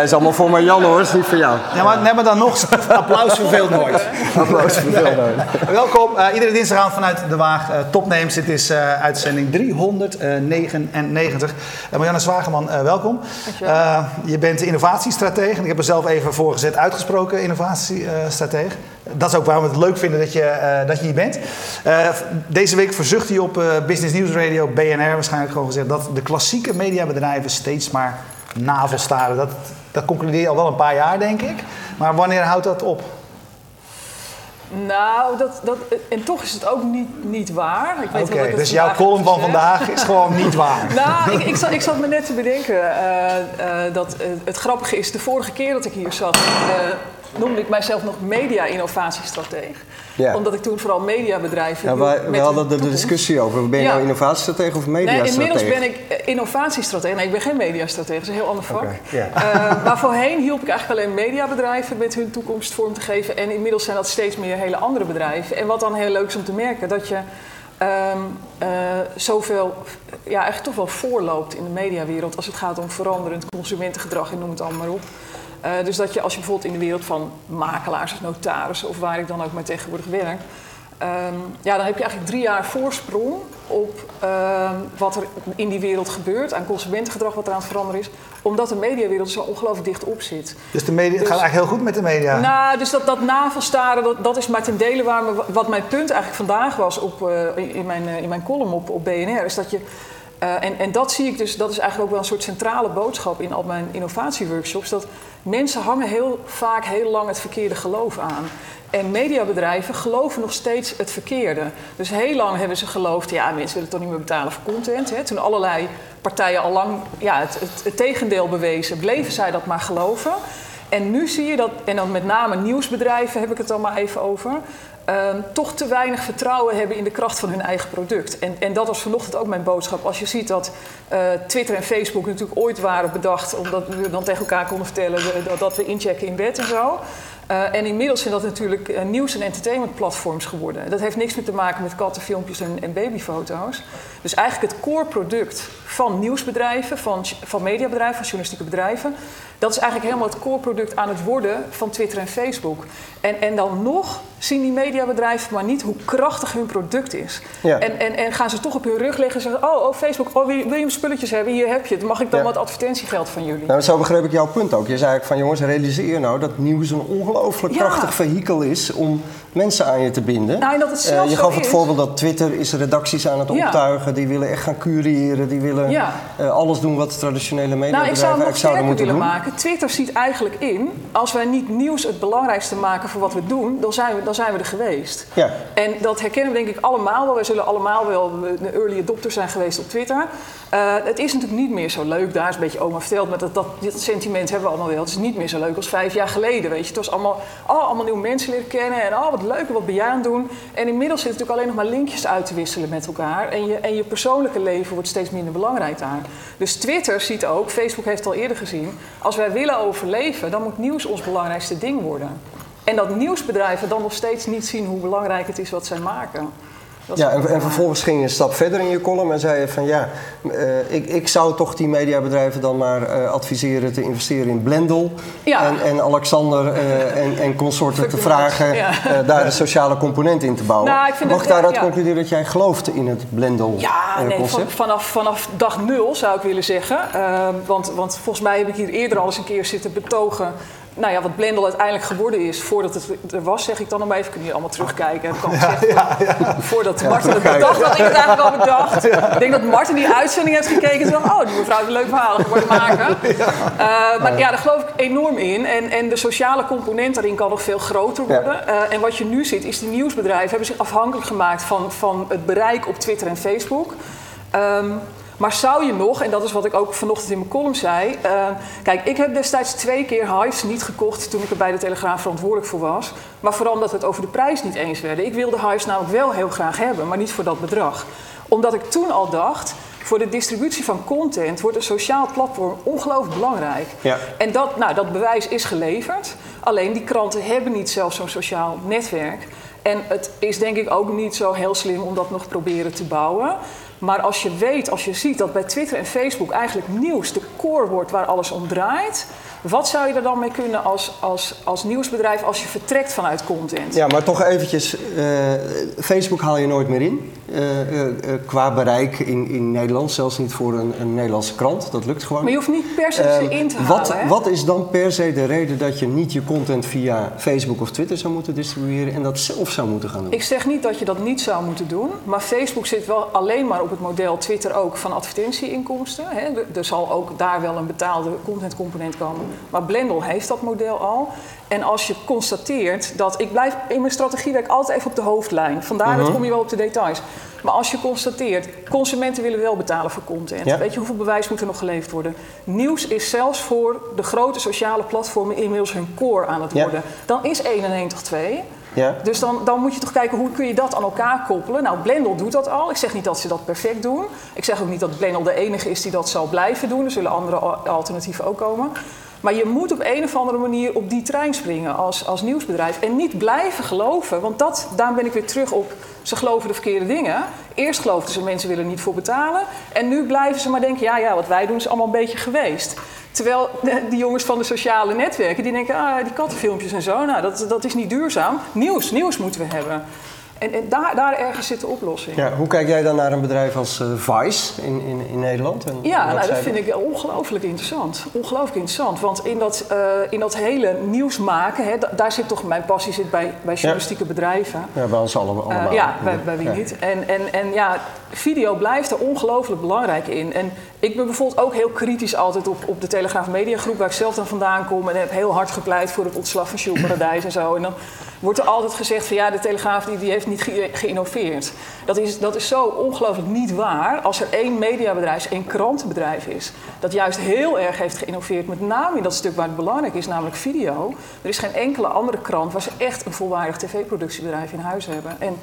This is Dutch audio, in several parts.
Dat is allemaal voor Marjan hoor, is niet voor jou. Ja, maar, nee, maar dan nog, applaus verveelt nooit. Applaus voor veel nooit. Welkom, eh, iedere dinsdagavond vanuit De Waag. eh Topnames, dit is eh, uitzending 399. Uh, Marianne Zwageman, eh, welkom. Eh, je bent innovatiestratege. en Ik heb er zelf even voor gezet, uitgesproken innovatiestratege. Dat is ook waarom we het leuk vinden dat je, eh, dat je hier bent. Eh, deze week verzucht hij op eh, Business News Radio, BNR waarschijnlijk gewoon gezegd... dat de klassieke mediabedrijven steeds maar navelstaren. Dat, dat concludeer je al wel een paar jaar, denk ik. Maar wanneer houdt dat op? Nou, dat, dat, en toch is het ook niet, niet waar. Oké, dus jouw column van vandaag is gewoon niet waar. Nou, ik, ik, zat, ik zat me net te bedenken eh, eh, dat eh, het grappige is, de vorige keer dat ik hier zat, noemde ik mijzelf nog media-innovatiestratege. Ja. Omdat ik toen vooral mediabedrijven. Ja, wij, we hadden de toekomst. discussie over, ben je Ja. nou innovatiestratege of Nee, mediastratege? inmiddels ben ik eh, innovatiestratege. Nee, ik ben geen mediastratege, dat is een heel ander vak. Eh, maar voorheen hielp ik eigenlijk alleen mediabedrijven met hun toekomst vorm te geven. En inmiddels zijn dat steeds meer hele andere bedrijven. En wat dan heel leuk is om te merken, dat je ehm, eh, zoveel, ja, eigenlijk toch wel voorloopt in de mediawereld als het gaat om veranderend consumentengedrag en noem het allemaal maar op. Eh, dus dat je als je bijvoorbeeld in de wereld van makelaars of notarissen of waar ik dan ook maar tegenwoordig werk, Ehm, ja, dan heb je eigenlijk drie jaar voorsprong op ehm, wat er in die wereld gebeurt, aan consumentengedrag wat er aan het veranderen is, omdat de mediawereld zo ongelooflijk dicht op zit. Dus de media, het gaat eigenlijk heel goed met de media. Nou, dus dat, dat navelstaren, dat, dat is maar ten dele waar me, wat mijn punt eigenlijk vandaag was op, eh, in, in mijn, eh, in mijn column op, op BNR, is dat je. Eh, en, en dat zie ik dus, dat is eigenlijk ook wel een soort centrale boodschap in al mijn innovatieworkshops. Dat mensen hangen heel vaak heel lang het verkeerde geloof aan. En mediabedrijven geloven nog steeds het verkeerde. Dus heel lang hebben ze geloofd, ja, mensen willen toch niet meer betalen voor content. Hè? Toen allerlei partijen al lang ja, het, het, het tegendeel bewezen, bleven zij dat maar geloven. En nu zie je dat, en dan met name nieuwsbedrijven heb ik het dan maar even over, ehm, toch te weinig vertrouwen hebben in de kracht van hun eigen product. En, en dat was vanochtend ook mijn boodschap. Als je ziet dat eh, Twitter en Facebook natuurlijk ooit waren bedacht, omdat we dan tegen elkaar konden vertellen dat, dat we inchecken in bed en zo. Eh, en inmiddels zijn dat natuurlijk eh, nieuws- en entertainmentplatforms geworden. Dat heeft niks meer te maken met kattenfilmpjes en, en babyfoto's. Dus eigenlijk het core product van nieuwsbedrijven, van, van mediabedrijven, van journalistieke bedrijven... dat is eigenlijk helemaal het core product aan het worden van Twitter en Facebook. En, en dan nog zien die mediabedrijven maar niet hoe krachtig hun product is. Ja. En, en, en gaan ze toch op hun rug liggen en zeggen... oh, oh Facebook, oh, wil, je- wil je spulletjes hebben? Hier heb je het. Mag ik dan Ja. wat advertentiegeld van jullie? Nou, zo begreep ik jouw punt ook. Je zei eigenlijk van jongens, realiseer nou dat nieuws een ongelooflijk Ja. krachtig vehikel is om mensen aan je te binden. Nou, en dat het Eh, je gaf het is. voorbeeld dat Twitter is redacties aan het optuigen. Die willen echt gaan cureren. Die willen eh, alles doen wat traditionele Nou, ik zou het nog zouden moeten willen doen. maken. Twitter ziet eigenlijk in, als wij niet nieuws het belangrijkste maken voor wat we doen, dan zijn we, dan zijn we er geweest. Ja. En dat herkennen we denk ik allemaal wel. Wij zullen allemaal wel een early adopter zijn geweest op Twitter. Eh, het is natuurlijk niet meer zo leuk. Daar is een beetje oma verteld, maar dat, dat, dit sentiment hebben we allemaal wel. Het is niet meer zo leuk als vijf jaar geleden, weet je. Het was allemaal, oh, allemaal nieuwe mensen leren kennen en oh, wat leuk, wat ben jij aan het doen? En inmiddels zit het natuurlijk alleen nog maar linkjes uit te wisselen met elkaar. En je, en je persoonlijke leven wordt steeds minder belangrijk daar. Dus Twitter ziet ook, Facebook heeft al eerder gezien... als wij willen overleven, dan moet nieuws ons belangrijkste ding worden. En dat nieuwsbedrijven dan nog steeds niet zien hoe belangrijk het is wat zij maken. Ja, en, en belangrijk. vervolgens ging je een stap verder in je column en zei je van ja, eh, ik, ik zou toch die mediabedrijven dan maar eh, adviseren te investeren in Blendel. Ja. En, en Alexander eh, en, en consorten te vragen ja. eh, daar de sociale component in te bouwen. Nou, ik Mag ik daaruit ja. concluderen dat jij gelooft in het Blendel Ja, eh, nee, van- concept? vanaf, vanaf dag nul zou ik willen zeggen. Ehm, want, want volgens mij heb ik hier eerder al eens een keer zitten betogen. Nou ja, wat Blendel uiteindelijk geworden is, voordat het er was, zeg ik dan nog maar even. Kunnen jullie allemaal terugkijken? Kan ik zeggen. Voordat Martin het bedacht, had ik het eigenlijk al bedacht. Ik denk dat Martin die uitzending heeft gekeken en dacht, oh, die mevrouw heeft een leuk verhaal geworden maken. Eh, maar ja, daar geloof ik enorm in. En, en de sociale component daarin kan nog veel groter Ja. worden. Eh, en wat je nu ziet, is die nieuwsbedrijven hebben zich afhankelijk gemaakt van, van het bereik op Twitter en Facebook. Ehm, maar zou je nog, en dat is wat ik ook vanochtend in mijn column zei. eh, kijk, ik heb destijds twee keer Hives niet gekocht toen ik er bij de Telegraaf verantwoordelijk voor was. Maar vooral omdat we het over de prijs niet eens werden. Ik wilde Hives namelijk wel heel graag hebben, maar niet voor dat bedrag. Omdat ik toen al dacht, voor de distributie van content wordt een sociaal platform ongelooflijk belangrijk. Ja. En dat, nou, dat bewijs is geleverd. Alleen die kranten hebben niet zelf zo'n sociaal netwerk. En het is denk ik ook niet zo heel slim om dat nog proberen te bouwen. Maar als je weet, als je ziet dat bij Twitter en Facebook eigenlijk nieuws de core wordt waar alles om draait. Wat zou je er dan mee kunnen als, als, als nieuwsbedrijf als je vertrekt vanuit content? Ja, maar toch eventjes, uh, Facebook haal je nooit meer in. Uh, uh, qua bereik in, in Nederland, zelfs niet voor een, een, Nederlandse krant. Dat lukt gewoon Maar je hoeft niet per se ze in te wat, halen. Wat is dan per se de reden dat je niet je content via Facebook of Twitter zou moeten distribueren en dat zelf zou moeten gaan doen? Ik zeg niet dat je dat niet zou moeten doen, maar Facebook zit wel alleen maar op het model Twitter ook van advertentieinkomsten. Hè. Er zal ook daar wel een betaalde contentcomponent komen. Maar Blendel heeft dat model al. En als je constateert dat. Ik blijf in mijn strategie werk altijd even op de hoofdlijn. Vandaar dat kom je wel op de details. Maar als je constateert, consumenten willen wel betalen voor content. Ja. Weet je hoeveel bewijs moet er nog geleverd worden? Nieuws is zelfs voor de grote sociale platformen inmiddels hun core aan het Ja. worden. Dan is 91.2. Ja? Dus dan, dan moet je toch kijken hoe kun je dat aan elkaar koppelen. Nou, Blendel doet dat al. Ik zeg niet dat ze dat perfect doen. Ik zeg ook niet dat Blendel de enige is die dat zal blijven doen. Er zullen andere al- alternatieven ook komen. Maar je moet op een of andere manier op die trein springen als, als nieuwsbedrijf. En niet blijven geloven. Want dat, daar ben ik weer terug op. Ze geloven de verkeerde dingen. Eerst geloofden ze mensen willen niet voor betalen. En nu blijven ze maar denken, ja, ja, wat wij doen is allemaal een beetje geweest. Terwijl de- die jongens van de sociale netwerken, die denken, ah, die kattenfilmpjes en zo, nou, dat, dat is niet duurzaam. Nieuws, nieuws moeten we hebben. En, en daar, daar ergens zit de oplossing. Ja, hoe kijk jij dan naar een bedrijf als eh, Vice in, in, in Nederland? En Ja, nou, dat vind ik ongelooflijk interessant. Ongelooflijk interessant. Want in dat, eh, in dat hele nieuws maken, hè, da- daar zit toch mijn passie zit bij, bij journalistieke bedrijven. Ja, bij ons allemaal. Eh, ja, bij, bij wie Ja. niet. En, en, en ja, video blijft er ongelooflijk belangrijk in. En ik ben bijvoorbeeld ook heel kritisch altijd op, op de Telegraaf Mediagroep, waar ik zelf dan vandaan kom. En heb heel hard gepleit voor het ontslag van Jules Paradijs en zo. En dan wordt er altijd gezegd van ja, de Telegraaf die, die heeft niet ge- geïnnoveerd. Dat is, dat is zo ongelooflijk niet waar als er één mediabedrijf, één krantenbedrijf is. Dat juist heel erg heeft geïnnoveerd, met name in dat stuk waar het belangrijk is, namelijk video. Er is geen enkele andere krant waar ze echt een volwaardig tv-productiebedrijf in huis hebben. En,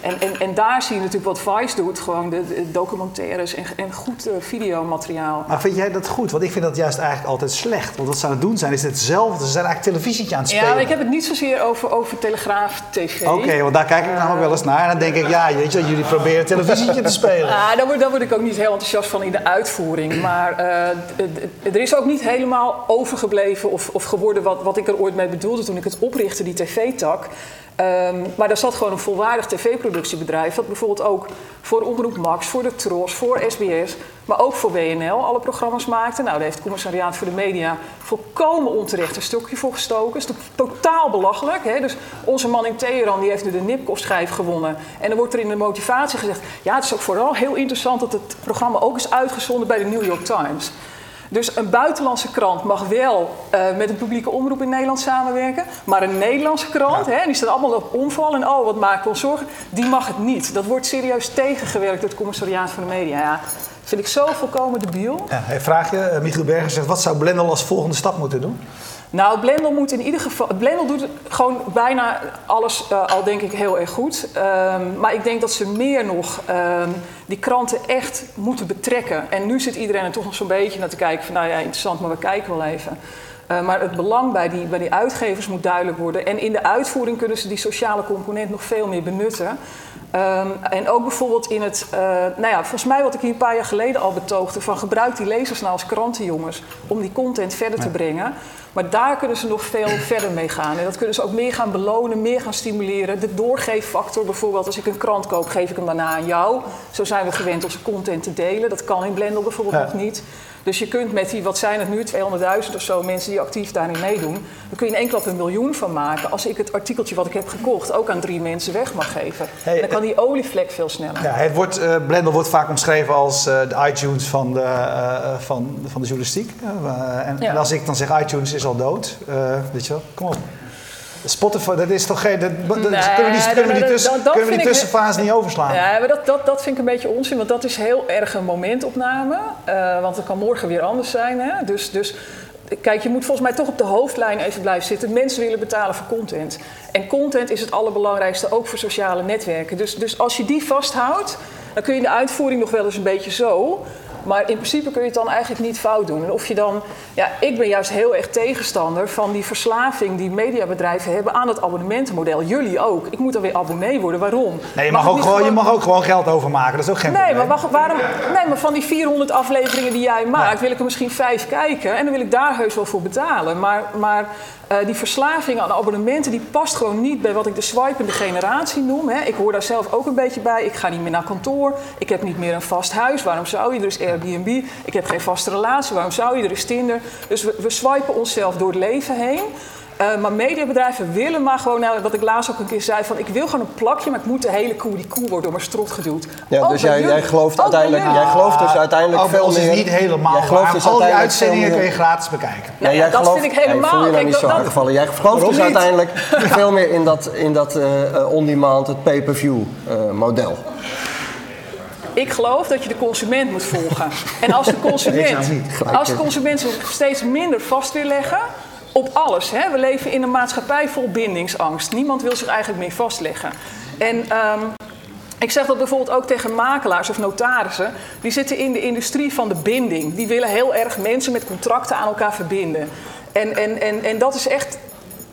en, en, en daar zie je natuurlijk wat Vice doet, gewoon de, de documentaires en, en goed eh, videomateriaal. Maar vind jij dat goed? Want ik vind dat juist eigenlijk altijd slecht. Want wat ze aan het doen zijn, is hetzelfde. Ze zijn eigenlijk televisietje aan het spelen. Ja, ik heb het niet zozeer over, over Telegraaf TV. Oké, want daar kijk ik namelijk wel eens naar. En dan denk ik, ja, weet je, jullie proberen televisietje te spelen. Ah, daar, word, daar word ik ook niet heel enthousiast van in de uitvoering. Maar eh, er is ook niet helemaal overgebleven of, of geworden wat, wat ik er ooit mee bedoelde toen ik het oprichtte, die tv-tak. Ehm, maar daar zat gewoon een volwaardig tv-productiebedrijf. Dat bijvoorbeeld ook voor Omroep Max, voor de Tros, voor SBS, maar ook voor WNL alle programma's maakte. Nou, daar heeft het Commissariaat voor de Media volkomen onterecht een stokje voor gestoken. is to- totaal belachelijk. Hè? Dus onze man in Teheran die heeft nu de Nipkoff-schijf gewonnen. En dan wordt er in de motivatie gezegd... ja, het is ook vooral heel interessant dat het programma ook is uitgezonden bij de New York Times. Dus een buitenlandse krant mag wel eh, met een publieke omroep in Nederland samenwerken. Maar een Nederlandse krant, hè, die staat allemaal op omval en oh, wat maken we ons zorgen, die mag het niet. Dat wordt serieus tegengewerkt door het commissariaat van de media. Ja, vind ik zo volkomen debiel. Ja, vraag je, eh, Michiel Berger zegt, wat zou Blendel als volgende stap moeten doen? Nou, Blendel moet in ieder geval. Blendel doet gewoon bijna alles eh, al, denk ik, heel erg goed. Ehm, maar ik denk dat ze meer nog ehm, die kranten echt moeten betrekken. En nu zit iedereen er toch nog zo'n beetje naar te kijken: van nou ja, interessant, maar we kijken wel even. Eh, maar het belang bij die, bij die uitgevers moet duidelijk worden. En in de uitvoering kunnen ze die sociale component nog veel meer benutten. Ehm, en ook bijvoorbeeld in het, eh, nou ja, volgens mij wat ik hier een paar jaar geleden al betoogde, van gebruik die lezers nou als krantenjongens om die content verder te brengen. Maar daar kunnen ze nog veel verder mee gaan. En dat kunnen ze ook meer gaan belonen, meer gaan stimuleren. De doorgeeffactor bijvoorbeeld, als ik een krant koop, geef ik hem daarna aan jou. Zo zijn we gewend onze content te delen. Dat kan in Blendel bijvoorbeeld Ja. nog niet. Dus je kunt met die, wat zijn het nu, 200.000 of zo mensen die actief daarin meedoen, dan kun je in één klap een miljoen van maken. Als ik het artikeltje wat ik heb gekocht ook aan drie mensen weg mag geven. Hey, dan kan die olievlek veel sneller. Ja, het wordt, eh, Blendel wordt vaak omschreven als eh, de iTunes van de, eh, eh, van, van de journalistiek. Eh, en, Ja. en als ik dan zeg iTunes is al dood, eh, weet je wel, kom op. Spotify, dat is toch geen... Dat, dat- Nee, kunnen we die, kunnen we die, dat- tussen, dat- dat kunnen we die ik- tussenfase niet overslaan? Ja, maar dat, dat, dat vind ik een beetje onzin, want dat is heel erg een momentopname. Eh, want het kan morgen weer anders zijn. Hè? Dus, dus kijk, je moet volgens mij toch op de hoofdlijn even blijven zitten. Mensen willen betalen voor content. En content is het allerbelangrijkste, ook voor sociale netwerken. Dus, dus als je die vasthoudt, dan kun je de uitvoering nog wel eens een beetje zo. Maar in principe kun je het dan eigenlijk niet fout doen. En of je dan, ja, ik ben juist heel erg tegenstander van die verslaving die mediabedrijven hebben aan het abonnementenmodel. Jullie ook. Ik moet dan weer abonnee worden. Waarom? Nee, je mag, ook gewoon, je mag ook gewoon geld overmaken. Dat is ook geen Nee, probleem. maar, waarom, nee, maar van die 400 afleveringen die jij maakt, wil ik er misschien vijf kijken. En dan wil ik daar heus wel voor betalen. Maar, maar eh, die verslaving aan abonnementen, die past gewoon niet bij wat ik de swipende generatie noem. Hè. Ik hoor daar zelf ook een beetje bij. Ik ga niet meer naar kantoor. Ik heb niet meer een vast huis. Waarom zou je? Er is Airbnb. Ik heb geen vaste relatie. Waarom zou je? Er is Tinder. Dus we, we swipen onszelf door het leven heen. Eh, maar mediabedrijven willen maar gewoon, nou, wat ik laatst ook een keer zei, van ik wil gewoon een plakje, maar ik moet de hele koe, die koe wordt door mijn strot geduwd. Ja, Ook dus jij, jij gelooft uiteindelijk, jij gelooft dus uiteindelijk Ook veel ons meer. is niet helemaal Jij gelooft dus Al die uitzendingen kun je gratis bekijken. Nou ja, jij dat gelooft- vind ik helemaal. Nee, voel je nou niet zo aangevallen. Jij gelooft dus niet? uiteindelijk veel meer in dat, in dat eh, eh, on-demand, het pay-per-view eh, model. Ik geloof dat je de consument moet volgen. En als de consument, als de consument zich steeds minder vast wil leggen op alles. Hè? We leven in een maatschappij vol bindingsangst. Niemand wil zich eigenlijk meer vastleggen. En ehm, ik zeg dat bijvoorbeeld ook tegen makelaars of notarissen. Die zitten in de industrie van de binding. Die willen heel erg mensen met contracten aan elkaar verbinden. En, en, en, en dat is echt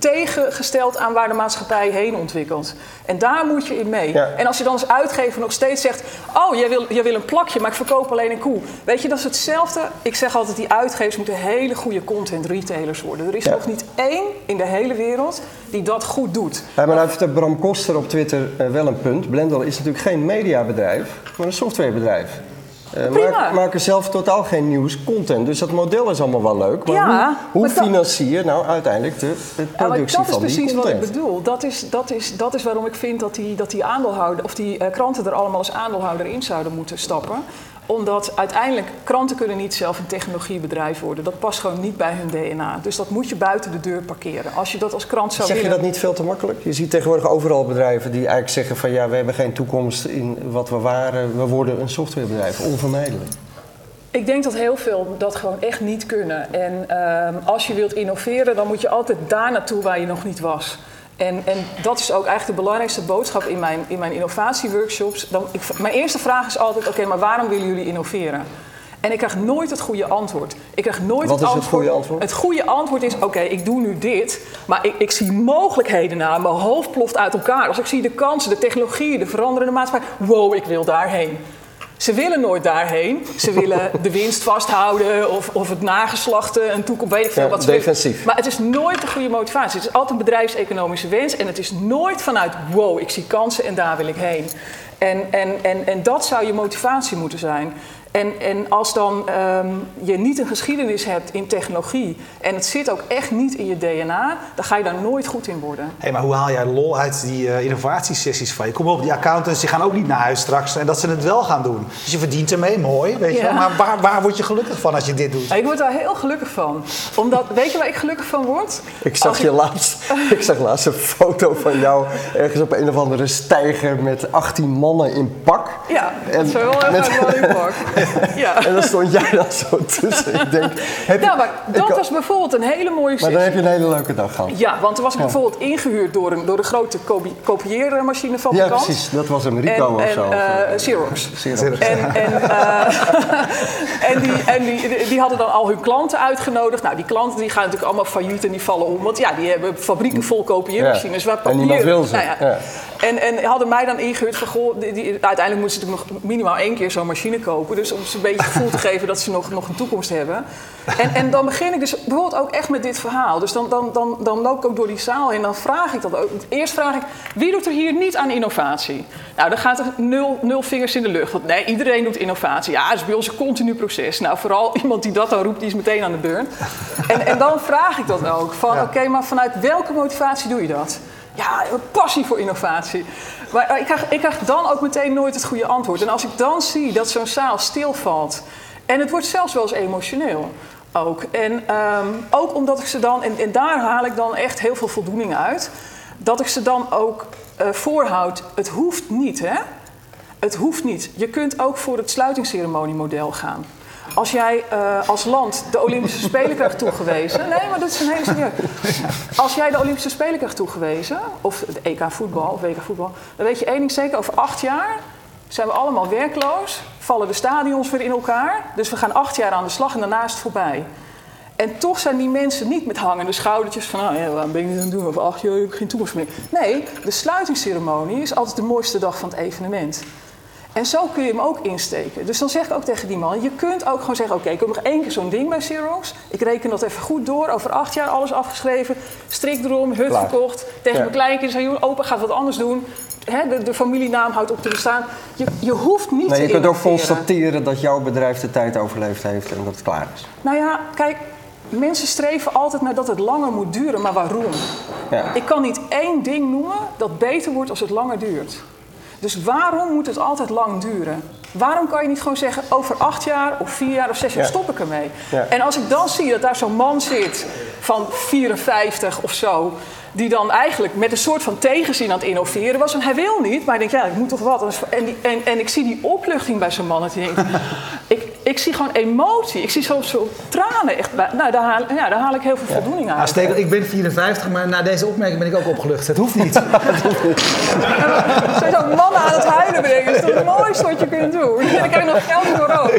tegengesteld aan waar de maatschappij heen ontwikkelt. En daar moet je in mee. Ja. En als je dan als uitgever nog steeds zegt... oh, jij wil, jij wil een plakje, maar ik verkoop alleen een koe. Weet je, dat is hetzelfde. Ik zeg altijd, die uitgevers moeten hele goede content retailers worden. Er is Ja. nog niet één in de hele wereld die dat goed doet. Ja, maar nou heeft Bram Koster op Twitter eh, wel een punt. Blendel is natuurlijk geen mediabedrijf, maar een softwarebedrijf. Eh maak- maken zelf totaal geen nieuws content. Dus dat model is allemaal wel leuk. Maar Ja, hoe, hoe maar financier je nou uiteindelijk de, de Ja, maar productie dat is van die precies wat content? ik bedoel. Dat is, dat, is, dat is waarom ik vind dat die, dat die aandeelhouder, of die eh, kranten er allemaal als aandeelhouder in zouden moeten stappen. Omdat uiteindelijk kranten kunnen niet zelf een technologiebedrijf worden. Dat past gewoon niet bij hun DNA. Dus dat moet je buiten de deur parkeren. Als je dat als krant zou Zeg je willen. dat niet veel te makkelijk? Je ziet tegenwoordig overal bedrijven die eigenlijk zeggen van ja, we hebben geen toekomst in wat we waren. We worden een softwarebedrijf, onvermijdelijk. Ik denk dat heel veel dat gewoon echt niet kunnen. En ehm, als je wilt innoveren, dan moet je altijd daar naartoe waar je nog niet was. En, en dat is ook eigenlijk de belangrijkste boodschap in mijn, in mijn innovatieworkshops. Dan, ik, mijn eerste vraag is altijd: oké, maar waarom willen jullie innoveren? En ik krijg nooit het goede antwoord. Ik krijg nooit Wat het is het antwoord. goede antwoord? Het goede antwoord is: oké, ik doe nu dit, maar ik, ik zie mogelijkheden naar. Mijn hoofd ploft uit elkaar. Als ik zie de kansen, de technologie, de veranderende maatschappij, wow, ik wil daarheen. Ze willen nooit daarheen. Ze willen de winst vasthouden of, of het nageslachten, een toekomst, weet ik veel Ja, wat ze willen. defensief. Maar het is nooit de goede motivatie. Het is altijd een bedrijfseconomische wens en het is nooit vanuit wow, ik zie kansen en daar wil ik heen. En, en, en, en dat zou je motivatie moeten zijn. En, en als dan ehm, je niet een geschiedenis hebt in technologie en het zit ook echt niet in je DNA, dan ga je daar nooit goed in worden. Hé, maar hoe haal jij lol uit die eh, innovatiesessies van je? Kom op, die accountants die gaan ook niet naar huis straks en dat ze het wel gaan doen. Dus je verdient ermee, mooi, weet je Ja. wel. Maar waar, waar word je gelukkig van als je dit doet? Ik word daar heel gelukkig van. Omdat, weet je waar ik gelukkig van word? Ik zag, Als je laatst, ik zag laatst een foto van jou ergens op een of andere steiger met 18 mannen in pak. Ja, dat En is wel heel met- erg in pak. Ja. En dan stond jij dan zo tussen. Ik denk, heb Ja, maar ik dat was bijvoorbeeld een hele mooie maar dan heb je een hele leuke dag gehad. Ja, want toen was ik bijvoorbeeld ingehuurd door een, door een grote kopie- Ja, kopieermachinefabrikant. precies. Dat was een Rico en, of en, zo. eh, Xerox. Xerox. En, en, eh, en, die, en die, die hadden dan al hun klanten uitgenodigd. Nou, die klanten die gaan natuurlijk allemaal failliet en die vallen om. Want ja, die hebben fabrieken vol kopieermachines. Ja. Waar En papier... niemand wil ze. Nou ja. En, en hadden mij dan ingehuurd van, goh, die, die- uiteindelijk moeten ze natuurlijk nog minimaal één keer zo'n machine kopen. Dus om ze een beetje het gevoel te geven dat ze nog, nog een toekomst hebben. En, en dan begin ik dus bijvoorbeeld ook echt met dit verhaal. Dus dan, dan, dan, dan loop ik ook door die zaal en dan vraag ik dat ook. Eerst vraag ik, wie doet er hier niet aan innovatie? Nou, dan gaat er nul, nul vingers in de lucht. Want nee, iedereen doet innovatie. Ja, dat is bij ons een continu proces. Nou, vooral iemand die dat dan roept, die is meteen aan de beurt. En, en dan vraag ik dat ook. Van, oké, maar vanuit welke motivatie doe je dat? Ja, passie voor innovatie. Maar ik krijg, ik krijg dan ook meteen nooit het goede antwoord. En als ik dan zie dat zo'n zaal stilvalt... en het wordt zelfs wel eens emotioneel ook. En ehm, ook omdat ik ze dan... En, en daar haal ik dan echt heel veel voldoening uit... dat ik ze dan ook eh, voorhoud... het hoeft niet, hè? Het hoeft niet. Je kunt ook voor het sluitingsceremoniemodel gaan. Als jij eh, als land de Olympische Spelen krijgt toegewezen. Nee, maar dat is een hele serieus. Als jij de Olympische Spelen krijgt toegewezen, of het EK voetbal, of WK voetbal, dan weet je één ding zeker: over acht jaar zijn we allemaal werkloos vallen de stadions weer in elkaar. Dus we gaan acht jaar aan de slag en daarna is het voorbij. En toch zijn die mensen niet met hangende schoudertjes van, nou ja, waarom ben ik dit aan het doen? Of ach, joh, ik heb geen toekomst meer. Nee, de sluitingsceremonie is altijd de mooiste dag van het evenement. En zo kun je hem ook insteken. Dus dan zeg ik ook tegen die man: je kunt ook gewoon zeggen: Oké, ik heb nog één keer zo'n ding bij Xerox. Ik reken dat even goed door. Over acht jaar alles afgeschreven. Strik erom, hut Klaar. verkocht. Tegen Ja. mijn kleinkinderen zei: "Joh, Opa gaat wat anders doen. De, de familienaam houdt op te bestaan. Je, je hoeft niet Nee, te je kunt ook constateren dat jouw bedrijf de tijd overleefd heeft en dat het klaar is. Nou ja, kijk, mensen streven altijd naar dat het langer moet duren, maar waarom? Ja. Ik kan niet één ding noemen dat beter wordt als het langer duurt. Dus waarom moet het altijd lang duren? Waarom kan je niet gewoon zeggen, over acht jaar of vier jaar of zes jaar Ja. stop ik ermee? Ja. En als ik dan zie dat daar zo'n man zit van 54 of zo, die dan eigenlijk met een soort van tegenzin aan het innoveren was. En hij wil niet, maar hij denkt, ja, ik moet toch wat. En, die, en, en ik zie die opluchting bij zo'n man. Dat hij denkt, ik, ik zie gewoon emotie. Ik zie zo, zo tranen echt. bij- Nou, daar haal, ja, daar haal ik heel veel voldoening uit. Stekel, ik ben 54, maar na deze opmerking ben ik ook opgelucht. Het hoeft niet. Zo'n mannen aan het huilen brengen, dat is toch het mooiste wat je kunt doen. En dan krijg je nog geld voor ook.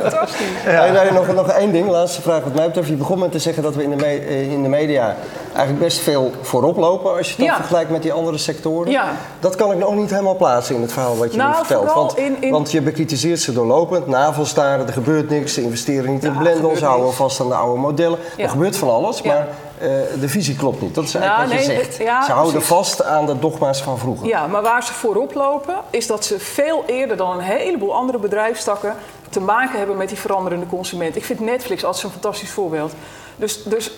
Fantastisch. Hey, nee, nog, nog één ding, laatste vraag wat mij betreft. Je begon met te zeggen dat we in de, me- eh, in de media eigenlijk best veel voorop lopen als je Ja. vergelijkt met die andere sectoren. Ja. Dat kan ik nog niet helemaal plaatsen in het verhaal wat je Nou, nu vertelt. vooral Want, in- in- want je bekritiseert ze doorlopend, navelstaren, er gebeurt niks, ze investeren niet in Ja, blendels, houden vast aan de oude modellen. Er gebeurt van alles, maar eh, de visie klopt niet. Dat is eigenlijk Nou, wat je zegt. ze houden precies. vast aan de dogma's van vroeger. Ja, maar waar ze voorop lopen, is dat ze veel eerder dan een heleboel andere bedrijfstakken te maken hebben met die veranderende consument. Ik vind Netflix altijd zo'n fantastisch voorbeeld. Dus, dus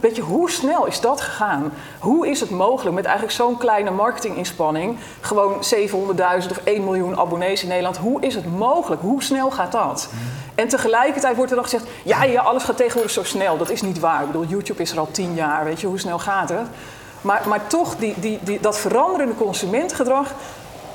weet je, hoe snel is dat gegaan? Hoe is het mogelijk met eigenlijk zo'n kleine marketinginspanning, gewoon 700.000 of 1 miljoen abonnees in Nederland, hoe is het mogelijk? Hoe snel gaat dat? En tegelijkertijd wordt er dan gezegd, ja, ja, alles gaat tegenwoordig zo snel. Dat is niet waar. Ik bedoel, YouTube is er al 10 jaar, weet je, hoe snel gaat het? Maar, maar toch, die, die, die, dat veranderende consumentengedrag.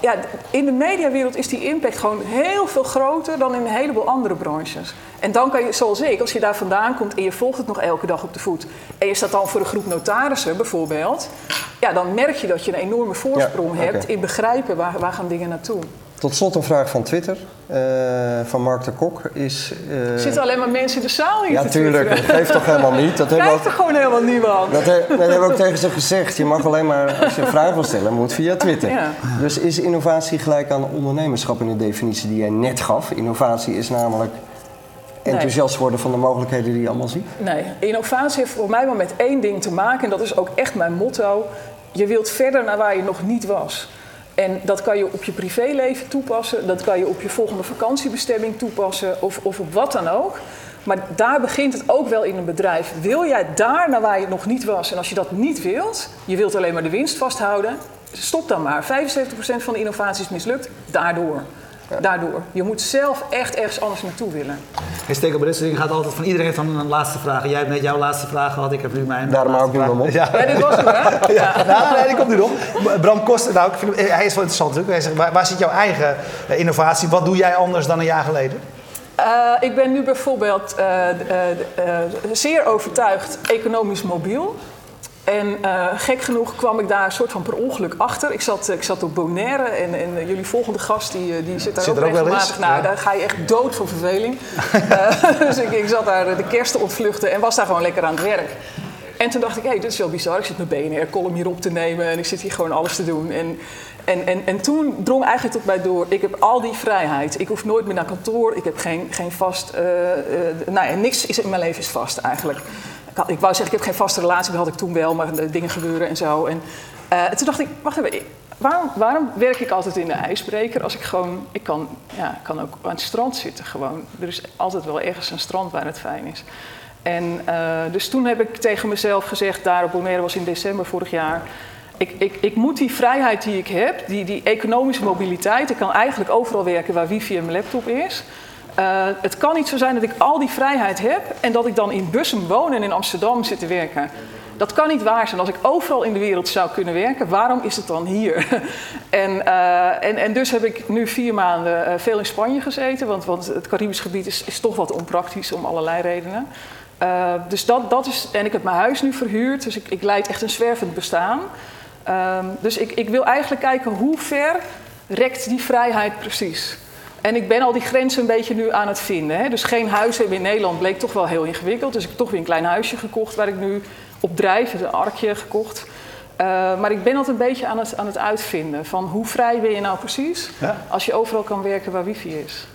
Ja, in de mediawereld is die impact gewoon heel veel groter dan in een heleboel andere branches. En dan kan je, zoals ik, als je daar vandaan komt en je volgt het nog elke dag op de voet. En je staat dan voor een groep notarissen bijvoorbeeld. Ja, dan merk je dat je een enorme voorsprong Ja, hebt in begrijpen waar, waar gaan dingen naartoe. Tot slot een vraag van Twitter, eh, van Mark de Kok. Is, eh, Er zitten alleen maar mensen in de zaal hier ja, tuurlijk, dat geeft toch helemaal niet. Dat ook Kijkt er gewoon helemaal niemand. Dat, he- dat hebben we ook tegen ze gezegd. Je mag alleen maar, als je een vraag wil stellen, moet via Twitter. Ja. Dus is innovatie gelijk aan ondernemerschap in de definitie die jij net gaf? Innovatie is namelijk enthousiast worden van de mogelijkheden die je allemaal ziet. Nee, innovatie heeft voor mij maar met één ding te maken. En dat is ook echt mijn motto. Je wilt verder naar waar je nog niet was. En dat kan je op je privéleven toepassen. Dat kan je op je volgende vakantiebestemming toepassen. Of, of op wat dan ook. Maar daar begint het ook wel in een bedrijf. Wil jij daar naar waar je nog niet was? En als je dat niet wilt, je wilt alleen maar de winst vasthouden. Stop dan maar. 75% van de innovatie is mislukt. Daardoor. Daardoor. Je moet zelf echt ergens anders naartoe willen. Hey, dit soort dingen gaat altijd van iedereen heeft dan een laatste vraag. Jij hebt net jouw laatste vraag gehad, ik heb nu mijn Daarom hou ik nu Ja. Ja, dit was hem, hè? Ja, nou, nee, die komt nu nog. Bram Koster, nou, ik vind hem- hij is wel interessant natuurlijk. Hij zegt, waar, waar zit jouw eigen eh, innovatie? Wat doe jij anders dan een jaar geleden? Eh, ik ben nu bijvoorbeeld eh, eh, eh, zeer overtuigd economisch mobiel. En eh, gek genoeg kwam ik daar een soort van per ongeluk achter. Ik zat, ik zat op Bonaire en, en eh, jullie volgende gast die, eh, die zit daar Zit ook regelmatig. Ja. daar ga je echt dood van verveling. Eh, dus ik, ik zat daar de kerst te ontvluchten en was daar gewoon lekker aan het werk. En toen dacht ik, hé, hey, dit is wel bizar. Ik zit mijn BNR-column hier op te nemen en ik zit hier gewoon alles te doen. En, en, en, en toen drong eigenlijk tot mij door, ik heb al die vrijheid. Ik hoef nooit meer naar kantoor, ik heb geen, geen vast... eh, eh, nou ja, niks is in mijn leven is vast eigenlijk. Ik, wou zeggen, ik heb geen vaste relatie, dat had ik toen wel, maar dingen gebeuren en zo. En eh, toen dacht ik, wacht even, waarom, waarom werk ik altijd in de ijsbreker als ik gewoon... Ik kan, ja, kan ook aan het strand zitten gewoon. Er is altijd wel ergens een strand waar het fijn is. En eh, dus toen heb ik tegen mezelf gezegd, daar op Bonaire was in december vorig jaar. Ik, ik, ik moet die vrijheid die ik heb, die, die economische mobiliteit, ik kan eigenlijk overal werken waar wifi en mijn laptop is. Eh, het kan niet zo zijn dat ik al die vrijheid heb en dat ik dan in Bussum woon en in Amsterdam zit te werken. Dat kan niet waar zijn. Als ik overal in de wereld zou kunnen werken, waarom is het dan hier? en, eh, en, en dus heb ik nu vier maanden eh, veel in Spanje gezeten, want, want het Caribisch gebied is, is toch wat onpraktisch om allerlei redenen. Dus dat, dat is, en ik heb mijn huis nu verhuurd, dus ik, ik leid echt een zwervend bestaan. Ehm, dus ik, ik wil eigenlijk kijken hoe ver rekt die vrijheid precies. En ik ben al die grenzen een beetje nu aan het vinden. Hè? Dus geen huis hebben in Nederland bleek toch wel heel ingewikkeld. Dus ik heb toch weer een klein huisje gekocht waar ik nu op drijf. Een arkje gekocht. Uh, maar ik ben altijd een beetje aan het, aan het uitvinden van hoe vrij ben je nou precies Ja. als je overal kan werken waar wifi is.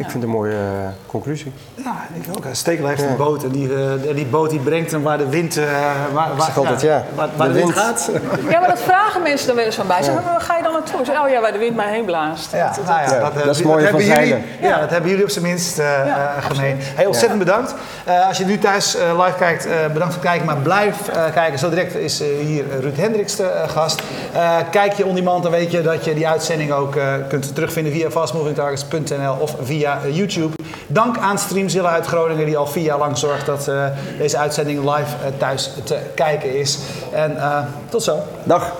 Ik vind het een mooie eh, conclusie. Ja, ik ook. Stekel heeft een boot en die, eh, die boot die brengt hem waar de wind, eh, waar, altijd, ja, waar, waar de, de wind gaat. Ja, maar dat vragen mensen dan wel eens van mij. Zeggen, maar waar ga je dan naartoe? Zeg, oh ja, waar de wind mij heen blaast. Ja, Dat- nou ja, Ja, dat, dat is hebben van jullie, ja, dat hebben jullie op zijn minst eh, Ja, eh, gemeen. Heel ontzettend bedankt. Eh, als je nu thuis live kijkt, eh, bedankt voor het kijken. Maar blijf eh, kijken. Zo direct is hier Ruud Hendricks de gast. Eh, kijk je on demand, dan weet je dat je die uitzending ook eh, kunt terugvinden via fastmovingtargets.nl of via eh, YouTube. Dank aan Streamzilla uit Groningen die al vier jaar lang zorgt dat eh, deze uitzending live eh, thuis te kijken is. En tot zo. Dag.